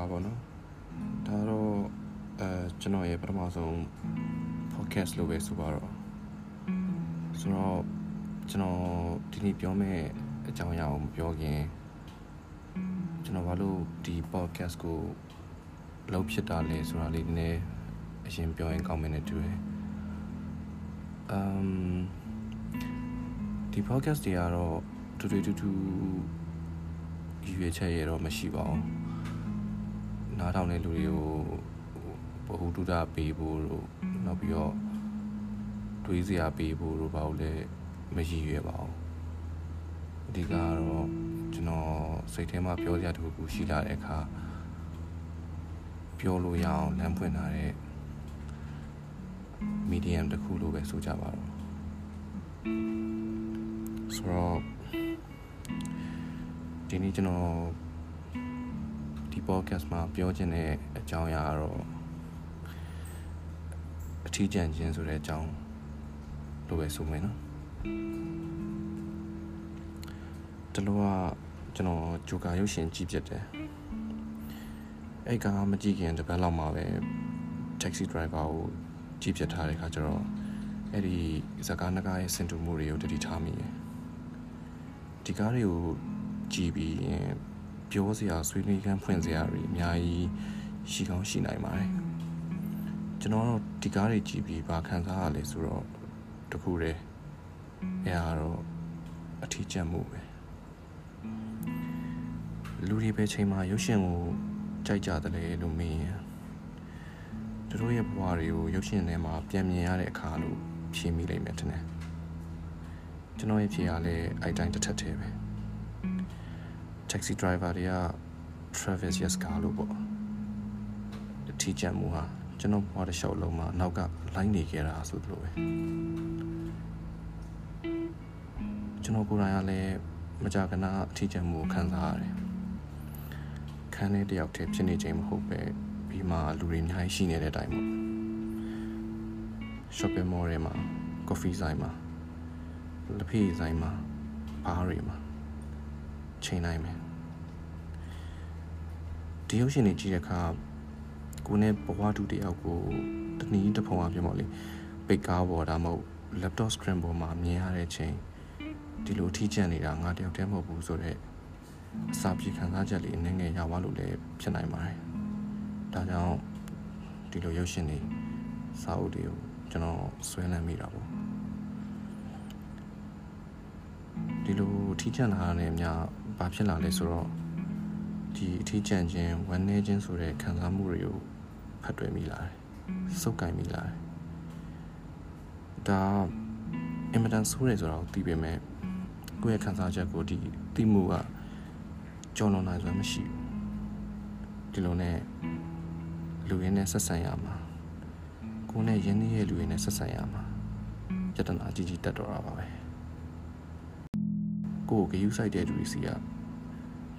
အားလုံးပဲမင်္ဂလာပါပေါ့နော်ဒါတော့အဲကျွန်တော်ရဲ့ပထမဆုံး podcast လို့ပဲဆိုပါတော့ဆိုတော့ကျွန်တော်ဒီနေ့ပြောမယ့်အကြောင်းအရာကိုမပြောခင်ကျွန်တော်ဘာလို့ဒီ podcast ကိုလုပ်ဖြစ်တာလဲဆိုတာလေးနည်းနည်းအရင်ပြောရင်ကောင်းမယ်နဲ့တူတယ်အမ်ဒီ podcast တွေကတော့တူတူတူတူရွေးချက်ရတော့မရှိပါဘူး နားထောင်တဲ့လူတွေကိုဘ ഹു တုဒပေးဖို့တို့နောက်ပြီးတော့တွေးစရာပေးဖို့တို့ဘာလို့လဲမရည်ရွယ်ပါဘူးအဓိကကတော့ကျွန်တော်စိတ်ထဲမှာပြောစရာတခုခုရှိလာတဲ့အခါပြောလို့ရအောင်လမ်းဖွင့်ထားတဲ့ medium တစ်ခုလို့ပဲဆိုကြပါတော့ဆိုတော့ဒီနေ့ကျွန်တော်ဒီ podcast မှာပြောချင်တဲ့အကြောင်းအရာကတော့အထီးကျန်ခြင်းဆိုတဲ့အကြောင်းလို့ပဲဆိုမယ်နော်တလောကကျွန်တော်ဂျိုကာရုပ်ရှင်ကြည့်ပြတယ်အဲ့ကမကြည့်ခင်တပတ်လောက်မှာပဲ taxi driver ကိုကြည့်ပြထားတဲ့ခါကျတော့အဲ့ဒီဇကားနဂါရဲ့စင်တူမှုတွေကိုတတိထားမိတယ်ဒီကားတွေကိုကြည့်ပြီးရင် ပြောစရာဆွေးနွေးခန်းဖွင့်စရာတွေအများကြီးရှိကောင်းရှိနိုင်ပါတယ်ကျွန်တော်တို့ဒီကားတွေကြည့်ပြီးဘာခံစားရလဲဆိုတော့တခုတည်းအဲဟာတော့အထီးကျန်မှုပဲလူတွေပဲချိန်မှာရုပ်ရှင်ကိုကြိုက်ကြတယ်လေလို့မေးရင်သူတို့ရဲ့ဘဝတွေကိုရုပ်ရှင်ထဲမှာပြန်မြင်ရတဲ့အခါလို့ဖြေမိလိမ့်မယ်ထင်တယ်ကျွန်တော်ရဲ့ဖြေရလဲအဲ့တိုင်းတစ်ထက်တည်းပဲ taxi driver တွေက Travis Yaska လို့ပေါ့အထီးကျန်မှုဟာကျွန်တော်ဘဝတစ်လျှောက်လုံးမှာနောက်ကလိုက်နေခဲ့တာဆိုသလိုပဲကျွန်တော်ကိုယ်တိုင်ကလည်းမကြာခဏအထီးကျန်မှုကိုခံစားရတယ်ခန်းထဲတယောက်တည်းဖြစ်နေခြင်းမဟုတ်ပဲပြီးမှလူတွေအများကြီးရှိနေတဲ့အတိုင်းပေါ့ shopping mall တွေမှာ coffee ဆိုင်မှာလက်ဖက်ဆိုင်မှာဘားတွေမှာချိန်နိုင်မယ် ဒီရုပ်ရှင်တွေကြည့်တဲ့အခါကိုနဲ့ဘဝတူတယောက်ကိုတနည်းတစ်ဖုံအပြမော်လေပိတ်ကားပေါ်ဒါမှမဟုတ် laptop screen ပေါ်မှာမြင်ရတဲ့ချိန်ဒီလိုထိကျန်နေတာငါတယောက်တည်းမဟုတ်ဘူးဆိုတော့အစာပြေခံစားချက်လေးနည်းငယ်ရသွားလို့လည်းဖြစ်နိုင်ပါတယ်ဒါကြောင့်ဒီလိုရုပ်ရှင်တွေစာအုပ်တွေကိုကျွန်တော်ဆွဲလန်းမိတာပေါ့ဒီလိုထိကျန်လာတဲ့အများဘာဖြစ်လာလဲဆိုတော့ ဒီအထီးကျန်ခြင်းဝမ်းနည်းခြင်းဆိုတဲ့ခံစားမှုတွေကိုဖတ်တွေ့မိလာတယ်။စုပ်ကင်မိလာတယ်။ဒါအင်မတန်ဆိုးတယ်ဆိုတော့သိပေမဲ့ကိုယ့်ရဲ့ခံစားချက်ကိုဒီသိမှုကကြော်လွန်နိုင်စွမ်းမရှိဘူး။ဒီလိုနဲ့လူရင်းနဲ့ဆက်ဆံရမှာကိုယ်နဲ့ရင်းနှီးရဲ့လူရင်းနဲ့ဆက်ဆံရမှာပြဿနာကြီးကြီးတက်တော့တာပါပဲ။ကိုယ်ကိုဂယုစိုက်တဲ့လူတွေစီက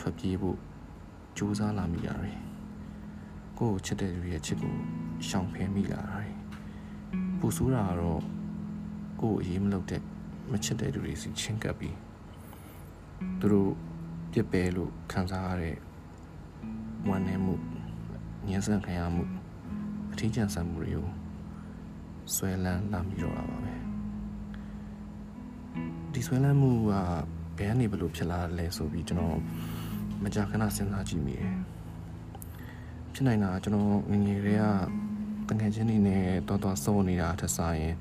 ထွက်ပြေးဖို့ စူးစမ်းလာမိတာတွေကိုယ့်ကိုချစ်တဲ့လူရဲ့ချစ်ကိုရှောင်ဖယ်မိလာတာတွေပူဆိုးတာကတော့ကိုယ့်ကိုအေးမလုပ်တဲ့မချစ်တဲ့လူတွေစီချင်းကပ်ပြီးသူတို့ပြစ်ပယ်လို့ခံစားရတဲ့ဝမ်းနည်းမှုညှဉ်းဆန်ခံရမှုအထီးကျန်ဆန်မှုတွေကိုဆွဲလန်းလာမိတော့တာပါပဲဒီဆွဲလန်းမှုကဘယ်ကနေဘလို့ဖြစ်လာလဲဆိုပြီးကျွန်တော် မကြာခဏစဉ်းစားကြည့်မိတယ်ဖြစ်နိုင်တာကျွန်တော်ငငယ်တွေကတငယ်ချင်းတွေနဲ့တော်တော်စိုးနေတာထက်စားရင်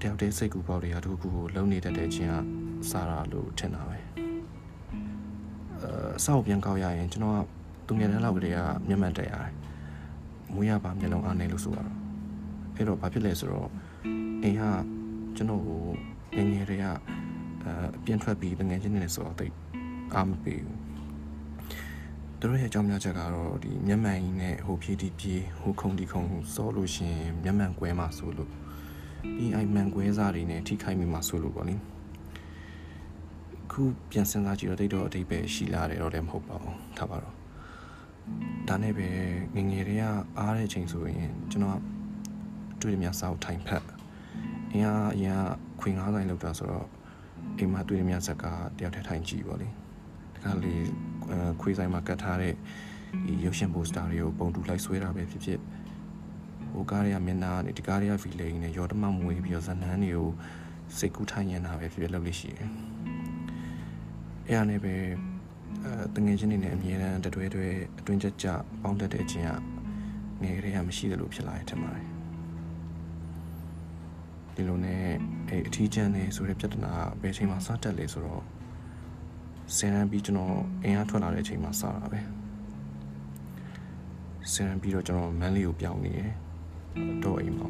တယောက်တည်းစိတ်ကူပေါက်တွေကတခုခုကိုလုံနေတတ်တဲ့ချင်းကစားတာလို့ထင်တာပဲအဲစောက်ပြန်ကောက်ရရင်ကျွန်တော်ကသူငယ်တန်းလောက်ကလေးကမျက်မှန်တက်ရတယ်မွေးရပါမျက်လုံးအားနေလို့ဆိုတော့အဲ့တော့ဘာဖြစ်လဲဆိုတော့အိမ်ကကျွန်တော်ကိုငငယ်တွေကအဲအပြင်ထွက်ပြီးတငယ်ချင်းတွေနဲ့ဆိုတော့တိတ်အားမပေးဘူး သူတို့ရဲ့အကြောင်းပြချက်ကတော့ဒီမျက်မှန်ကြီးနဲ့ဟိုဖြည့်တီပြေးဟိုခုံဒီခုံစောလို့ရှင်မျက်မှန်ကွဲမှာဆိုလို့ပြီးအိုင်မှန်ကွဲစားတွေနဲ့ထိခိုက်မိမှာဆိုလို့ပေါ့လေခုပြန်စဉ်းစားကြည့်တော့တိတ်တော့အတိတ်ပဲရှိလာတယ်တော့လည်းမဟုတ်ပါဘူးထားပါတော့ဒါနဲ့ပဲငငယ်တွေကအားတဲ့အချိန်ဆိုရင်ကျွန်တော်တွေ့ရမြစာအုပ်ထိုင်ဖက်အင်အားအရင်ခွင်ငါးဆိုင်လောက်တာဆိုတော့အိမ်မှာတွေ့ရမြဇက်ကတယောက်တည်းထိုင်ကြည့်ပေါ့လေတခါလေအဲ ခွေးဆိုင်မှာကတ်ထားတဲ့ဒီရုပ်ရှင်ပိုစတာတွေကိုပုံတူလိုက်ဆွဲတာပဲဖြစ်ဖြစ်ဟိုကားတွေကမျက်နှာကနေဒီကားတွေကဗီလိန်နဲ့ရော်တမမွေးပြီးတော့ဇနန်းတွေကိုစိတ်ကူးထိုင်နေတာပဲဖြစ်ဖြစ်လုပ်လို့ရှိတယ်အဲ့ဒါနဲ့ပဲအဲတငယ်ချင်းတွေနဲ့အမြဲတမ်းတတွဲတွဲအတွင်းကြကြပေါင်းတတ်တဲ့ခြင်းကငယ်ကလေးကမရှိသလိုဖြစ်လာတယ်ထင်ပါတယ်ဒီလိုနဲ့အဲ့အထီးကျန်နေဆိုတဲ့ပြဿနာဘယ်ချိန်မှစတက်လဲဆိုတော့ ဆင်ရန်ပြီးကျွန်တော်အင်အားထွက်လာတဲ့အချိန်မှာစတာပဲဆင်ရန်ပြီးတော့ကျွန်တော်မန်းလေးကိုပြောင်းနေတယ်တော့အိမ်မှာ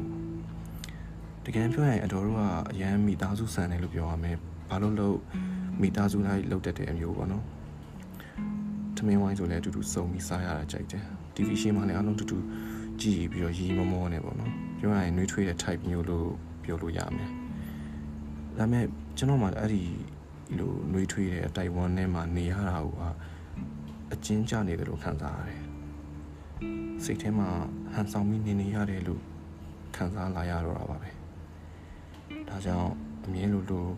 တကယ်ပြောရင်အတော်တို့ကအရန်မိသားစုဆန်တယ်လို့ပြောရမယ်ဘာလို့လို့မိသားစုလိုက်လောက်တက်တဲ့အမျိုးပေါ့နော်ထမင်းဝိုင်းဆိုလည်းအတူတူစုံပြီးစားရတာကြိုက်တယ် TV ရှင်းမှလည်းအလုံးတူတူကြည့်ပြီးတော့ရီမောမောနဲ့ပေါ့နော်ပြောရရင်နှွေးထွေးတဲ့ type မျိုးလို့ပြောလို့ရမယ်ဒါပေမဲ့ကျွန်တော်မှအဲ့ဒီ လိုနှွေးထွေးတဲ့တိုင်ဝမ်ထဲမှာနေရတာကအကျဉ်းကျနေတယ်လို့ခံစားရတယ်စိတ်ထဲမှာဟန်ဆောင်ပြီးနေနေရတယ်လို့ခံစားလာရတော့တာပါပဲဒါကြောင့်အမြင်လို့လို့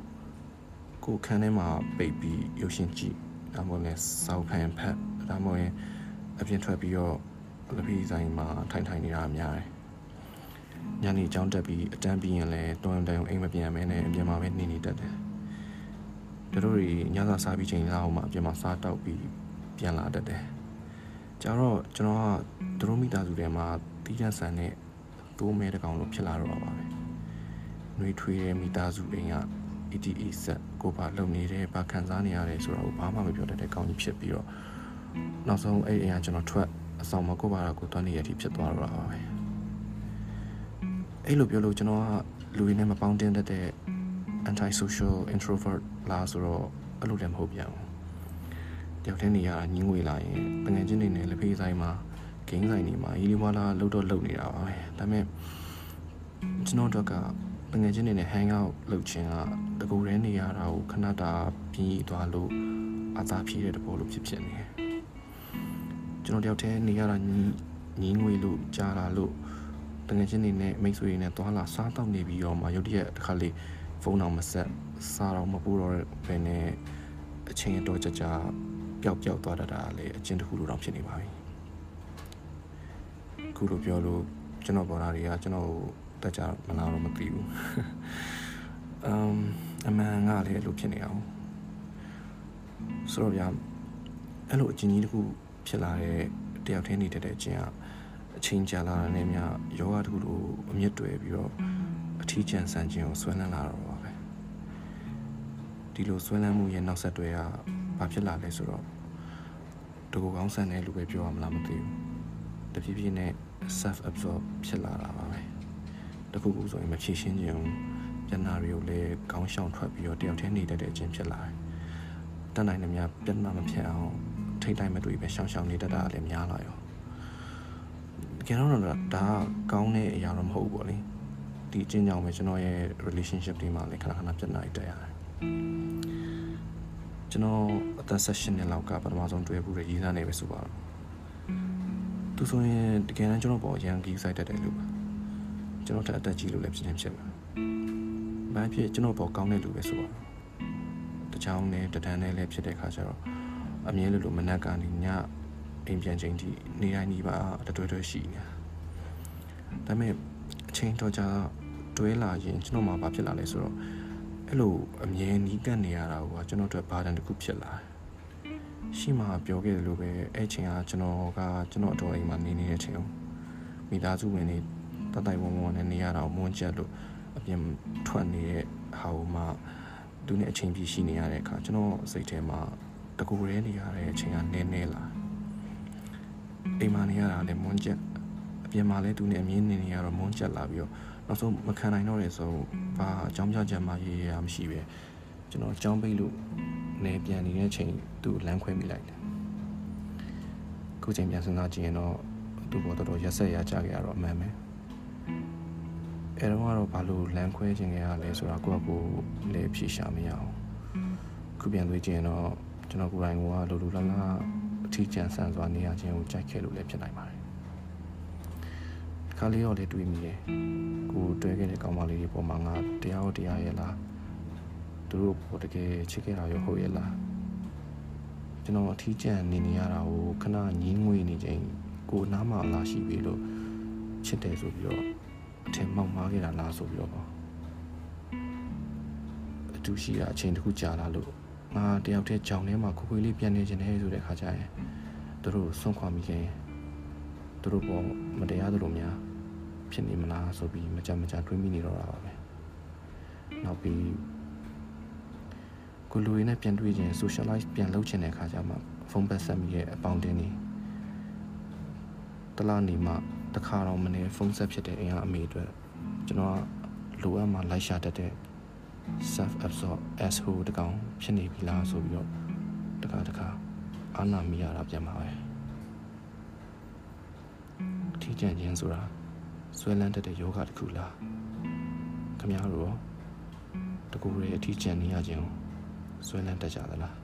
ကိုခန်းထဲမှာပိတ်ပြီးရုပ်ရှင်ကြည့်ဒါမှမဟုတ်လဲစောက်ဖန်ဖက်ဒါမှမဟုတ်အပြင်ထွက်ပြီးတော့လပီဆိုင်မှာထိုင်ထိုင်နေတာများတယ်ညနေကြောင်းတက်ပြီးအတန်းပြီးရင်လည်းတွန်းတန်းအိမ်မပြန်မဲနဲ့အပြင်မှာပဲနေနေတတ်တယ် တို့တို့ညစာစားပြီးချိန်လောက်မှအပြင်မှာစားတောက်ပြီးပြန်လာတတ်တယ်ကျတော့ကျွန်တော်ကတို့မိသားစုထဲမှာတီးတန့်ဆန်တဲ့သိုးမဲတကောင်လို့ဖြစ်လာတော့ပါပဲ။နှွေးထွေးတဲ့မိသားစုအိမ်က ETE ဆက်ကိုပါလုံနေတဲ့ဘာခံစားနေရတယ်ဆိုတော့ဘာမှမပြောတတ်တဲ့ကောင်ကြီးဖြစ်ပြီးတော့နောက်ဆုံးအဲ့အိမ်ကကျွန်တော်ထွက်အဆောင်မှာကိုပါတာကိုတွန်းနေရတဲ့အထိဖြစ်သွားတော့ပါပဲ။အဲ့လိုပြောလို့ကျွန်တော်ကလူရင်းနဲ့မပေါင်းတင်တတ်တဲ့ anti social introvert လားဆိုတော့အဲ့လိုလည်းမဟုတ်ပြန်ဘူးတယောက်တည်းနေရတာညင်းငွေလာရင်တငယ်ချင်းတွေနဲ့လက်ဖေးဆိုင်မှာဂိမ်းဆိုင်တွေမှာရီလီဝါလာလှုပ်တော့လှုပ်နေတာပါပဲဒါပေမဲ့ကျွန်တော်တို့ကတငယ်ချင်းတွေနဲ့ hang out လုပ်ခြင်းကတကူရဲနေရတာကိုခဏတာပြင်းရသွားလို့အသာဖြည့်တဲ့တဘောလို့ဖြစ်ဖြစ်နေတယ်ကျွန်တော်တယောက်တည်းနေရတာညင်းငွေလို့ကြားလာလို့တငယ်ချင်းတွေနဲ့မိတ်ဆွေတွေနဲ့တွာလာစားတော့နေပြီးတော့မှရုတ်တရက်တစ်ခါလေး ဖုန်းအောင်မဆက်စားတော့မပူတော့ဘယ်နဲ့အချိန်တော့ကြကြပျောက်ပျောက်သွားတတ်တာလေအချင်းတစ်ခုလိုတော့ဖြစ်နေပါပြီခုလိုပြောလို့ကျွန်တော်ပေါ်တာတွေကကျွန်တော်တက်ကြမလားတော့မသိဘူးအမ်အမှန်ကလည်းအဲ့လိုဖြစ်နေအောင်ဆိုတော့ဗျာအဲ့လိုအချင်းကြီးတစ်ခုဖြစ်လာတဲ့တယောက်တည်းနေတတ်တဲ့အချင်းကအချင်းကြာလာတဲ့မြယောဂတစ်ခုလိုအမြင့်တွယ်ပြီးတော့အထီးကျန်ဆန်ခြင်းကိုဆွဲလန်းလာတော့ပါပဲ ဒီလိုဆွဲလန်းမှုရဲ့နောက်ဆက်တွဲကဘာဖြစ်လာလဲဆိုတော့တကူကောင်းဆန်တယ်လို့ပဲပြောရမလားမသိဘူးတဖြည်းဖြည်းနဲ့ self absorb ဖြစ်လာတာပါပဲတခုခုဆိုရင်မဖြည့်ရှင်းခြင်းပြန်နာတွေကိုလည်းကောင်းရှောင်ထွက်ပြီးတော့တယောက်တည်းနေတတ်တဲ့အချင်းဖြစ်လာတယ်တတ်နိုင်တဲ့များပြန်မမဖြစ်အောင်ထိတ်တိုင်းမတွေ့ပဲရှောင်ရှောင်နေတတ်တာလည်းများလာရောတကယ်တော့ဒါကကောင်းတဲ့အရာတော့မဟုတ်ဘူးပေါ့လေဒီအချင်းကြောင့်ပဲကျွန်တော်ရဲ့ relationship တွေမှာလည်းခဏခဏပြဿနာတွေတက်ရတယ် ကျွန်တော်အသက်16နှစ်လောက်ကပထမဆုံးတွေ့ဘူးတဲ့ရည်သားနေပဲဆိုပါတော့သူဆိုရင်တကယ်တမ်းကျွန်တော်ပေါ်ရန်ကြီးစိုက်တတ်တယ်လို့ပါကျွန်တော်တက်အသက်ကြီးလို့လည်းဖြစ်နေဖြစ်မှာဘာဖြစ်ကျွန်တော်ပေါ်ကောင်းတဲ့လူပဲဆိုပါတော့တချောင်းနဲ့တဒန်းနဲ့လည်းဖြစ်တဲ့ခါကျတော့အမြဲလို့လို့မနက်ကနေညအိမ်ပြန်ချိန်ထိနေတိုင်းနေပါတတွဲတွဲရှိနေတာဒါပေမဲ့အချိန်တော့ကြာတွဲလာရင်ကျွန်တော်မှဘာဖြစ်လာလဲဆိုတော့ အဲ့လိုအမြဲနီးကပ်နေရတာကကျွန်တော်တို့ဘာတန်တစ်ခုဖြစ်လာတယ်ရှိမှပြောခဲ့တယ်လို့ပဲအဲ့ချိန်ကကျွန်တော်ကကျွန်တော်အတော်အိမ်မှာနေနေတဲ့ချိန်မိသားစုဝင်တွေတတိုင်ဝုံဝုံနဲ့နေရတာကိုမွန်းချက်လို့အပြင်ထွက်နေတဲ့ဟာကိုမှသူနဲ့အချိန်ပြည့်ရှိနေရတဲ့အခါကျွန်တော်စိတ်ထဲမှာတကူရဲနေရတဲ့အချိန်ကနည်းနည်းလာအိမ်မှာနေရတာလည်းမွန်းချက်အပြင်မှာလည်းသူနဲ့အမြင်နေနေရတော့မွန်းချက်လာပြီးတော့ နောက်ဆုံးမခံနိုင်တော့တဲ့ဆိုဘာအကြောင်းပြချက်မှရေးရမရှိပဲကျွန်တော်အကြောင်းပိတ်လို့နေပြန်နေတဲ့ချိန်သူ့လမ်းခွဲမိလိုက်တယ်ခုချိန်ပြန်စဉ်းစားကြည့်ရင်တော့သူ့ဘောတော်တော်ရက်ဆက်ရကြခဲ့ရတော့အမှန်ပဲအဲတော့ကတော့ဘာလို့လမ်းခွဲခြင်းခဲ့ရလဲဆိုတာကိုယ့်အကိုလည်းဖြေရှာမရအောင်ခုပြန်တွေးကြည့်ရင်တော့ကျွန်တော်ကိုယ်တိုင်ကလိုလိုလားလားအထီးကျန်ဆန်စွာနေရခြင်းကိုကြိုက်ခဲ့လို့လည်းဖြစ်နိုင်ပါတယ် ခါလေးတော့လည်းတွေးမိတယ်ကိုတွဲခဲ့တဲ့ကောင်မလေးတွေပေါ်မှာငါတရားဟုတ်တရားရဲ့လားသူတို့ပေါ်တကယ်ချစ်ခဲ့တာရောဟုတ်ရဲ့လားကျွန်တော်အထီးကျန်နေနေရတာကိုခဏငင်းငွေနေချိန်ကိုနားမှာလာရှိပြီလို့ချစ်တယ်ဆိုပြီးတော့အထင်မောက်မားခဲ့တာလားဆိုပြီးတော့ပေါ့အတူရှိတာအချိန်တစ်ခုကြာလာလို့ငါတယောက်တည်းကြောင်ထဲမှာခွေခွေလေးပြန်နေခြင်းနဲ့ဆိုတဲ့ခါကျရင်သူတို့ဆုံးခွာမိခင် သူတို့ပေါ်မတရားသလိုများဖြစ်နေမလားဆိုပြီးမကြမကြတွေးမိနေတော့တာပါပဲနောက်ပြီးကိုလူရင်းနဲ့ပြန်တွေ့ခြင်း socialize ပြန်လုပ်ချင်တဲ့အခါကျမှဖုန်းပတ်ဆက်မိရဲ့အပေါင်းတင်းနေတလားနေမှတခါတော့မနေဖုန်းဆက်ဖြစ်တဲ့အင်အားအမေအတွက်ကျွန်တော်ကလိုအပ်မှလိုက်ရှာတတ်တဲ့ self absorb asshole တကောင်ဖြစ်နေပြီလားဆိုပြီးတော့တခါတခါအာနာမိရတာပြန်ပါပဲ ထီးကျန်ခြင်းဆိုတာဆွဲလန်းတတ်တဲ့ယောဂတစ်ခုလားခမများတို့ရောတကူရဲ့အထီးကျန်နေရခြင်းကိုဆွဲလန်းတတ်ကြသလား